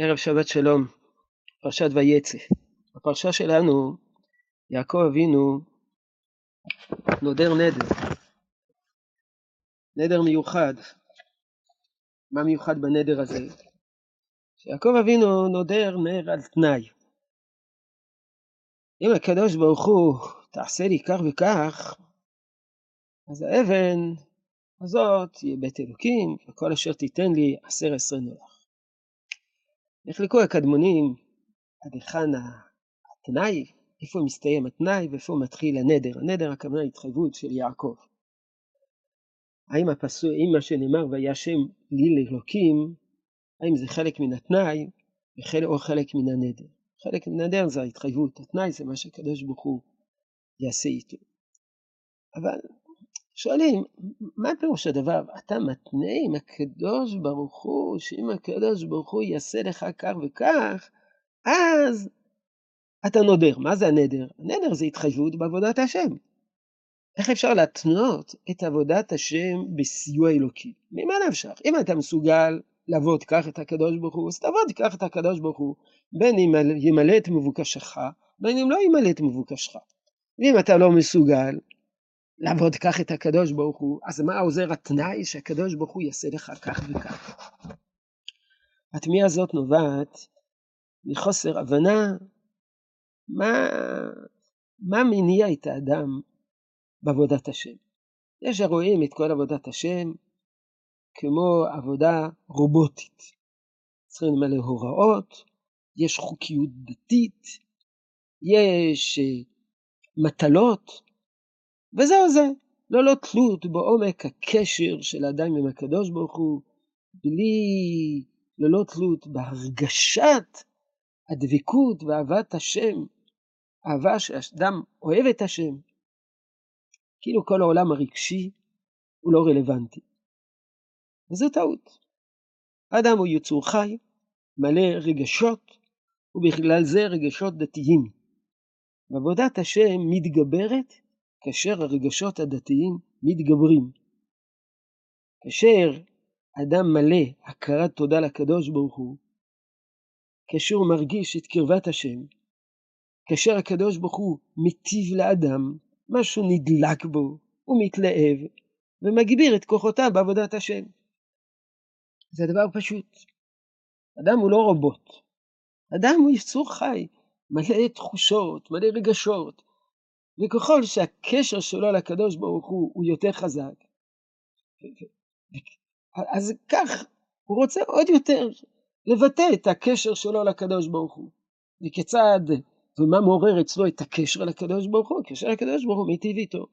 ערב שבת שלום, פרשת ויצא. בפרשה שלנו יעקב אבינו נודר נדר, נדר מיוחד. מה מיוחד בנדר הזה? שיעקב אבינו נודר נר על תנאי. אם הקדוש ברוך הוא תעשה לי כך וכך, אז האבן הזאת תהיה בית אלוקים, וכל אשר תיתן לי עשר עשרה נוח. נחלקו הקדמונים עד היכן התנאי, איפה מסתיים התנאי ואיפה מתחיל הנדר. הנדר הכוונה התחייבות של יעקב. האם הפסוק, אם מה שנאמר והיה שם לי לאלוקים, האם זה חלק מן התנאי או חלק מן הנדר. חלק מן הנדר זה ההתחייבות, התנאי זה מה שקדוש ברוך הוא יעשה איתו. אבל שואלים, מה פירוש הדבר? אתה מתנה עם הקדוש ברוך הוא, שאם הקדוש ברוך הוא יעשה לך כך וכך, אז אתה נודר. מה זה הנדר? הנדר זה התחייבות בעבודת השם. איך אפשר להתנות את עבודת השם בסיוע אלוקי? ממה נפשך? אם אתה מסוגל לעבוד כך את הקדוש ברוך הוא, אז תעבוד כך את הקדוש ברוך הוא, בין אם ימלא את מבוקשך, בין אם לא ימלא את מבוקשך. ואם אתה לא מסוגל, לעבוד כך את הקדוש ברוך הוא, אז מה עוזר התנאי שהקדוש ברוך הוא יעשה לך כך וכך? התמיהה הזאת נובעת מחוסר הבנה מה, מה מניע את האדם בעבודת השם. יש הרואים את כל עבודת השם כמו עבודה רובוטית. צריכים למלא הוראות, יש חוקיות דתית, יש אה, מטלות, וזהו זה, ללא תלות בעומק הקשר של האדם עם הקדוש ברוך הוא, בלי, ללא תלות בהרגשת הדבקות ואהבת השם, אהבה שאדם אוהב את השם, כאילו כל העולם הרגשי הוא לא רלוונטי. וזו טעות. האדם הוא יצור חי, מלא רגשות, ובכלל זה רגשות דתיים. ועבודת השם מתגברת כאשר הרגשות הדתיים מתגברים. כאשר אדם מלא הכרת תודה לקדוש ברוך הוא, כאשר הוא מרגיש את קרבת השם, כאשר הקדוש ברוך הוא מיטיב לאדם, משהו נדלק בו, הוא מתלהב, ומגביר את כוחותיו בעבודת השם. זה דבר פשוט. אדם הוא לא רובוט. אדם הוא יצור חי, מלא תחושות, מלא רגשות, וככל שהקשר שלו לקדוש ברוך הוא הוא יותר חזק, אז כך הוא רוצה עוד יותר לבטא את הקשר שלו לקדוש ברוך הוא. וכיצד, ומה מעורר אצלו את הקשר לקדוש ברוך הוא? קשר לקדוש ברוך הוא מיטיב איתו.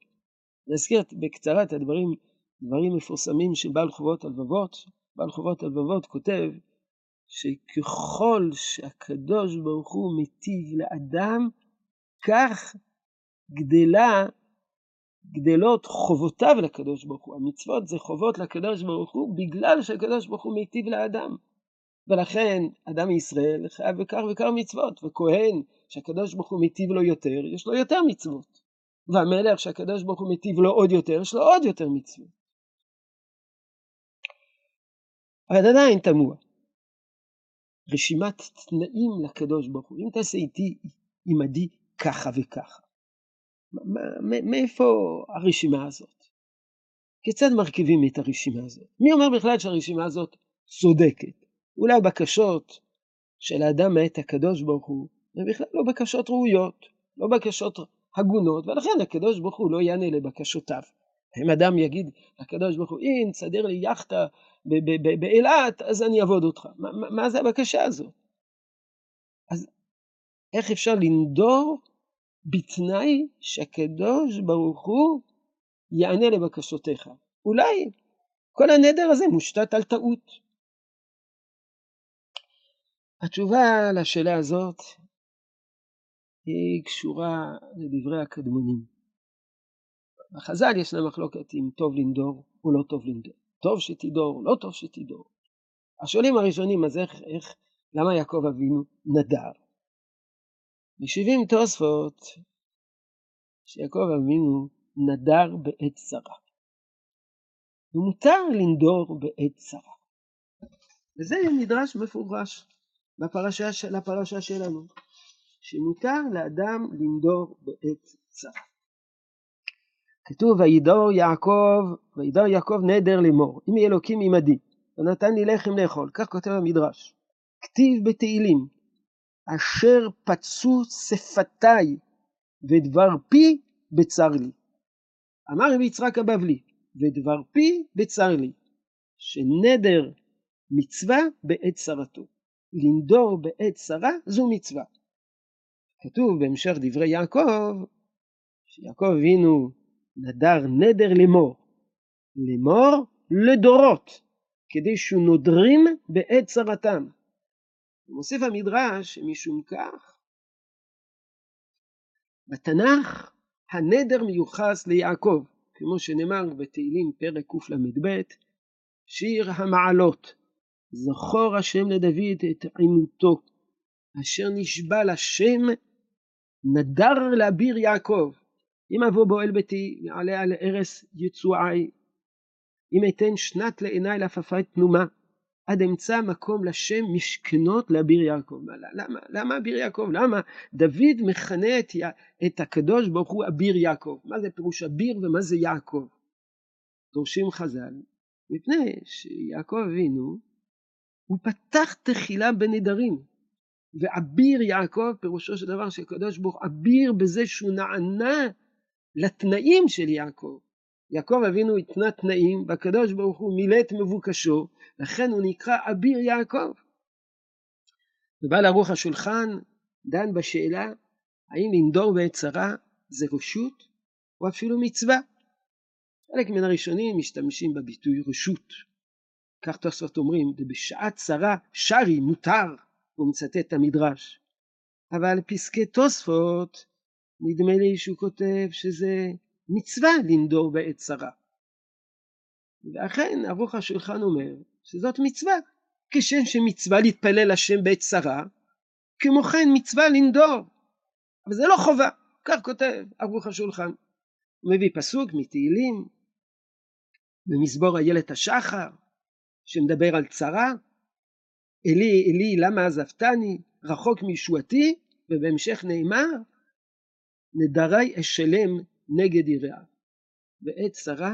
נזכיר בקצרה את הדברים, דברים מפורסמים של בעל חובות הלבבות. בעל חובות הלבבות כותב שככל שהקדוש ברוך הוא מיטיב לאדם, כך גדלה, גדלות חובותיו לקדוש ברוך הוא. המצוות זה חובות לקדוש ברוך הוא בגלל שהקדוש ברוך הוא מיטיב לאדם. ולכן אדם מישראל חייב בכך וכך מצוות, וכהן שהקדוש ברוך הוא מיטיב לו יותר, יש לו יותר מצוות. והמלך שהקדוש ברוך הוא מיטיב לו עוד יותר, יש לו עוד יותר מצוות. אבל עדיין תמוה. רשימת תנאים לקדוש ברוך הוא. אם תעשה איתי עמדי ככה וככה. מאיפה הרשימה הזאת? כיצד מרכיבים את הרשימה הזאת? מי אומר בכלל שהרשימה הזאת צודקת? אולי בקשות של האדם מאת הקדוש ברוך הוא, הן בכלל לא בקשות ראויות, לא בקשות הגונות, ולכן הקדוש ברוך הוא לא יענה לבקשותיו. אם אדם יגיד לקדוש ברוך הוא, אם תסדר לי יאכטה באילת, אז אני אעבוד אותך. מה, מה זה הבקשה הזאת? אז איך אפשר לנדור בתנאי שהקדוש ברוך הוא יענה לבקשותיך. אולי כל הנדר הזה מושתת על טעות. התשובה לשאלה הזאת היא קשורה לדברי הקדמונים. בחז"ל ישנה מחלוקת אם טוב לנדור או לא טוב לנדור. טוב שתדור, לא טוב שתדור. השואלים הראשונים, אז איך, איך, למה יעקב אבינו נדר? משיבים תוספות שיעקב אבינו נדר בעת צרה. ומותר לנדור בעת צרה. וזה מדרש מפורש. בפרשה, לפרשה שלנו, שמותר לאדם לנדור בעת צרה. כתוב וידור יעקב, וידור יעקב נדר לאמור, אם אלוקים עמדי, ונתן לי לחם לאכול, כך כותב המדרש. כתיב בתהילים, אשר פצו שפתיי ודבר פי בצר לי. אמר רבי יצחק הבבלי, ודבר פי בצר לי, שנדר מצווה בעת צרתו. לנדור בעת צרה זו מצווה. כתוב בהמשך דברי יעקב, שיעקב אבינו נדר נדר לאמור, לאמור לדורות, כדי שנודרים בעת צרתם. מוסיף המדרש שמשום כך, בתנ"ך הנדר מיוחס ליעקב, כמו שנאמר בתהילים פרק קל"ב, שיר המעלות, זכור השם לדוד את עימותו, אשר נשבע לשם נדר לאביר יעקב, אם אבוא בועל ביתי, יעלה על ערש יצועי, אם אתן שנת לעיני לעפפי תנומה, עד אמצא מקום לשם משכנות לאביר יעקב. למה, למה אביר יעקב? למה דוד מכנה את, את הקדוש ברוך הוא אביר יעקב? מה זה פירוש אביר ומה זה יעקב? דורשים חז"ל, מפני שיעקב אבינו, הוא פתח תחילה בנדרים. ואביר יעקב, פירושו של דבר שקדוש ברוך אביר בזה שהוא נענה לתנאים של יעקב. יעקב אבינו התנה תנאים, והקדוש ברוך הוא מילא את מבוקשו, לכן הוא נקרא אביר יעקב. ובעל ערוך השולחן דן בשאלה האם לנדור בעת צרה זה רשות או אפילו מצווה. חלק מן הראשונים משתמשים בביטוי רשות. כך תוספות אומרים, ובשעת צרה שרי מותר, הוא מצטט את המדרש. אבל פסקי תוספות נדמה לי שהוא כותב שזה מצווה לנדור בעת צרה. ואכן ערוך השולחן אומר שזאת מצווה. כשם שמצווה להתפלל השם בעת צרה, כמו כן מצווה לנדור. אבל זה לא חובה, כך כותב ערוך השולחן. הוא מביא פסוק מתהילים במזמור איילת השחר, שמדבר על צרה. אלי אלי למה עזבתני רחוק מישועתי ובהמשך נאמר נדרי אשלם נגד יראה. בעת צרה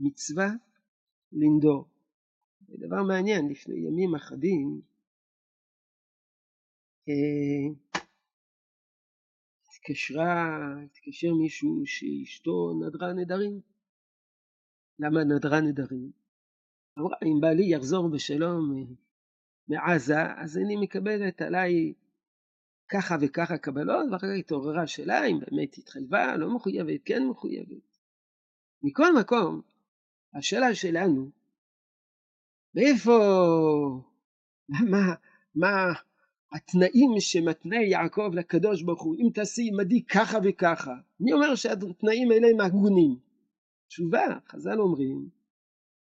מצווה לנדור. דבר מעניין, לפני ימים אחדים אה, התקשרה, התקשר מישהו שאשתו נדרה נדרים. למה נדרה נדרים? אמרה, אם בעלי יחזור בשלום אה, מעזה, אז אני מקבלת עליי ככה וככה קבלות, ואחר כך התעוררה השאלה אם באמת התחייבה, לא מחויבת, כן מחויבת. מכל מקום, השאלה שלנו, מאיפה, מה, מה התנאים שמתנה יעקב לקדוש ברוך הוא, אם תעשי עמדי ככה וככה, מי אומר שהתנאים האלה הם הגונים? תשובה, חז"ל אומרים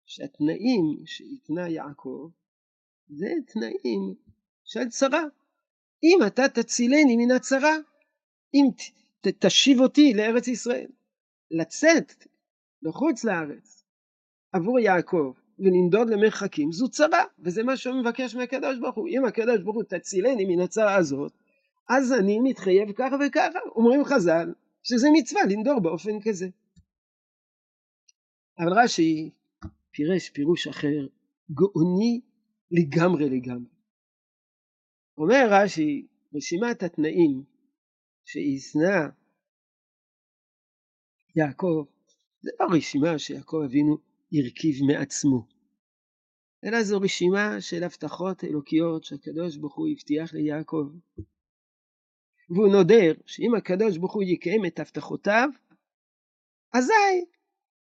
שהתנאים שהתנה יעקב זה תנאים של צרה. אם אתה תצילני מן הצרה, אם תשיב אותי לארץ ישראל, לצאת לחוץ לארץ עבור יעקב ולנדוד למרחקים זו צרה, וזה מה שהוא מבקש מהקדוש ברוך הוא. אם הקדוש ברוך הוא תצילני מן הצרה הזאת, אז אני מתחייב ככה וככה. אומרים חז"ל שזה מצווה לנדור באופן כזה. אבל רש"י פירש פירוש אחר, גאוני לגמרי לגמרי. אומר רש"י, רשימת התנאים שהזנה יעקב, זה לא רשימה שיעקב אבינו הרכיב מעצמו, אלא זו רשימה של הבטחות אלוקיות שהקדוש ברוך הוא הבטיח ליעקב. והוא נודר שאם הקדוש ברוך הוא יקיים את הבטחותיו, אזי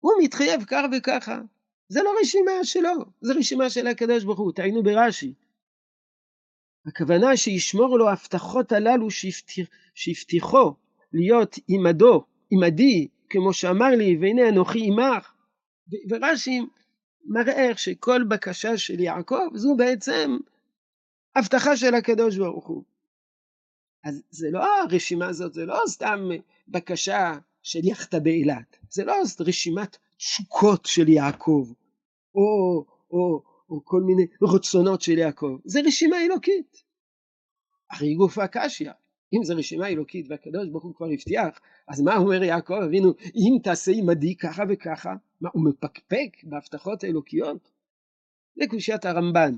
הוא מתחייב כך וככה. זה לא רשימה שלו, זה רשימה של הקדוש ברוך הוא, תעיינו ברש"י. הכוונה שישמור לו ההבטחות הללו שהבטיח, שהבטיחו להיות עמדו, עמדי, כמו שאמר לי, והנה אנוכי עמך. ורש"י מראה איך שכל בקשה של יעקב זו בעצם הבטחה של הקדוש ברוך הוא. אז זה לא הרשימה הזאת, זה לא סתם בקשה של יחטא באילת, זה לא רשימת תשוקות של יעקב, או, או, או כל מיני רצונות של יעקב, זה רשימה אלוקית. הרי גופה קשיא. אם זו רשימה אלוקית והקדוש ברוך הוא כבר הבטיח, אז מה אומר יעקב אבינו, אם תעשה עמדי ככה וככה, מה הוא מפקפק בהבטחות האלוקיות? זה קושיית הרמב"ן.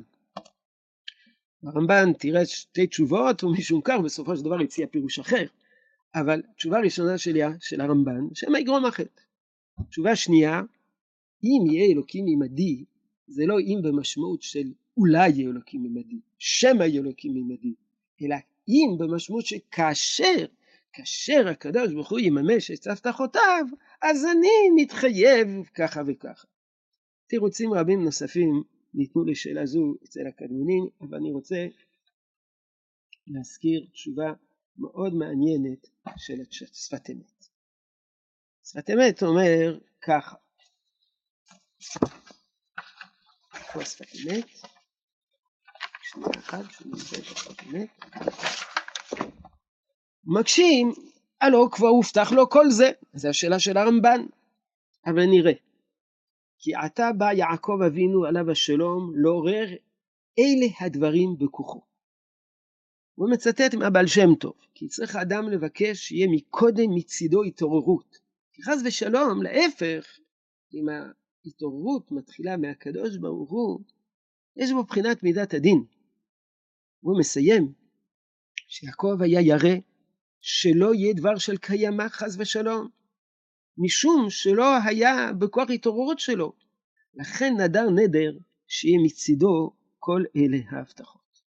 הרמב"ן תראה שתי תשובות ומשום כך בסופו של דבר הציע פירוש אחר. אבל תשובה ראשונה שלי, של הרמב"ן, שמא יגרום החטא. תשובה שנייה, אם יהיה אלוקים עמדי, זה לא אם במשמעות של אולי יהיה אלוקים עמדי, שמא יהיה אלוקים עמדי, אלא אם במשמעות שכאשר, כאשר הקדוש ברוך הוא יממש את הבטחותיו, אז אני נתחייב ככה וככה. תירוצים רבים נוספים ניתנו לשאלה זו אצל הקדמונים, אבל אני רוצה להזכיר תשובה מאוד מעניינת של שפת אמת. שפת אמת אומר ככה, פה שפת אמת, שנייה אחת שנמצא את שפת אמת, מקשים, הלא כבר הובטח לו כל זה, זו השאלה של הרמב"ן, אבל נראה. כי עתה בא יעקב אבינו עליו השלום לעורר אלה הדברים בכוחו. הוא מצטט מהבעל שם טוב, כי צריך האדם לבקש שיהיה מקודם מצידו התעוררות. כי חס ושלום, להפך, אם ההתעוררות מתחילה מהקדוש ברוך הוא, יש בו בחינת מידת הדין. הוא מסיים, שיעקב היה ירא שלא יהיה דבר של קיימא חס ושלום, משום שלא היה בכוח התעוררות שלו. לכן נדר נדר שיהיה מצידו כל אלה ההבטחות.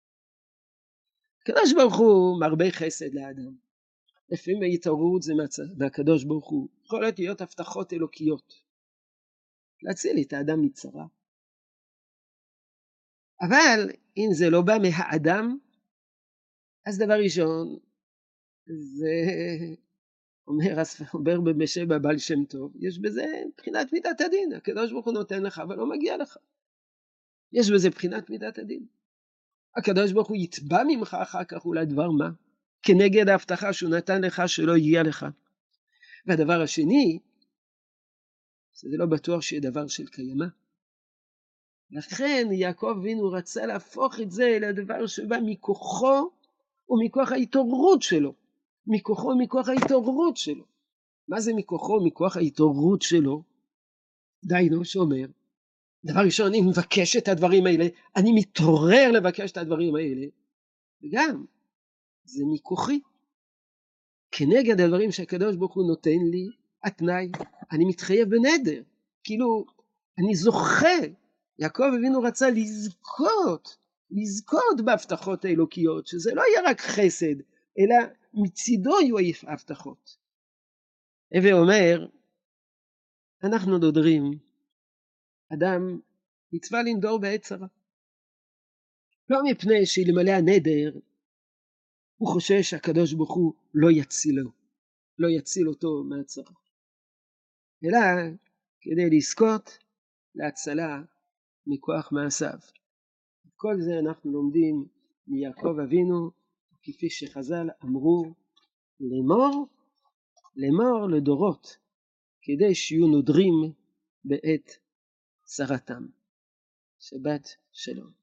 הקדוש ברוך הוא מרבה חסד לאדם. לפעמים ההתעוררות זה מהקדוש ברוך הוא. יכולות להיות הבטחות אלוקיות. להציל את האדם מצרה. אבל אם זה לא בא מהאדם, אז דבר ראשון, זה אומר, אומר בשם הבעל שם טוב, יש בזה מבחינת מידת הדין, הקדוש ברוך הוא נותן לך אבל לא מגיע לך. יש בזה מבחינת מידת הדין. הקדוש ברוך הוא יתבע ממך אחר כך אולי דבר מה? כנגד ההבטחה שהוא נתן לך שלא הגיע לך. והדבר השני, זה לא בטוח שיהיה דבר של קיימא. לכן יעקב אבינו רצה להפוך את זה לדבר שבא מכוחו ומכוח ההתעוררות שלו. מכוחו ומכוח ההתעוררות שלו. מה זה מכוחו ומכוח ההתעוררות שלו? דיינו שאומר, דבר ראשון, אני מבקש את הדברים האלה, אני מתעורר לבקש את הדברים האלה, וגם, זה מכוחי. כנגד הדברים שהקדוש ברוך הוא נותן לי, התנאי, אני מתחייב בנדר. כאילו, אני זוכה. יעקב אבינו רצה לזכות, לזכות בהבטחות האלוקיות, שזה לא יהיה רק חסד, אלא מצידו יהיו ההבטחות. הווה אומר, אנחנו דודרים, אדם מצווה לנדור בעת צרה. לא מפני שאלמלא הנדר הוא חושש שהקדוש ברוך הוא לא יצילו, לא יציל אותו מהצרה. אלא כדי לזכות להצלה מכוח מעשיו. כל זה אנחנו לומדים מיעקב אבינו כפי שחז"ל אמרו לאמור, לאמור לדורות, כדי שיהיו נודרים בעת צרתם. שבת שלום.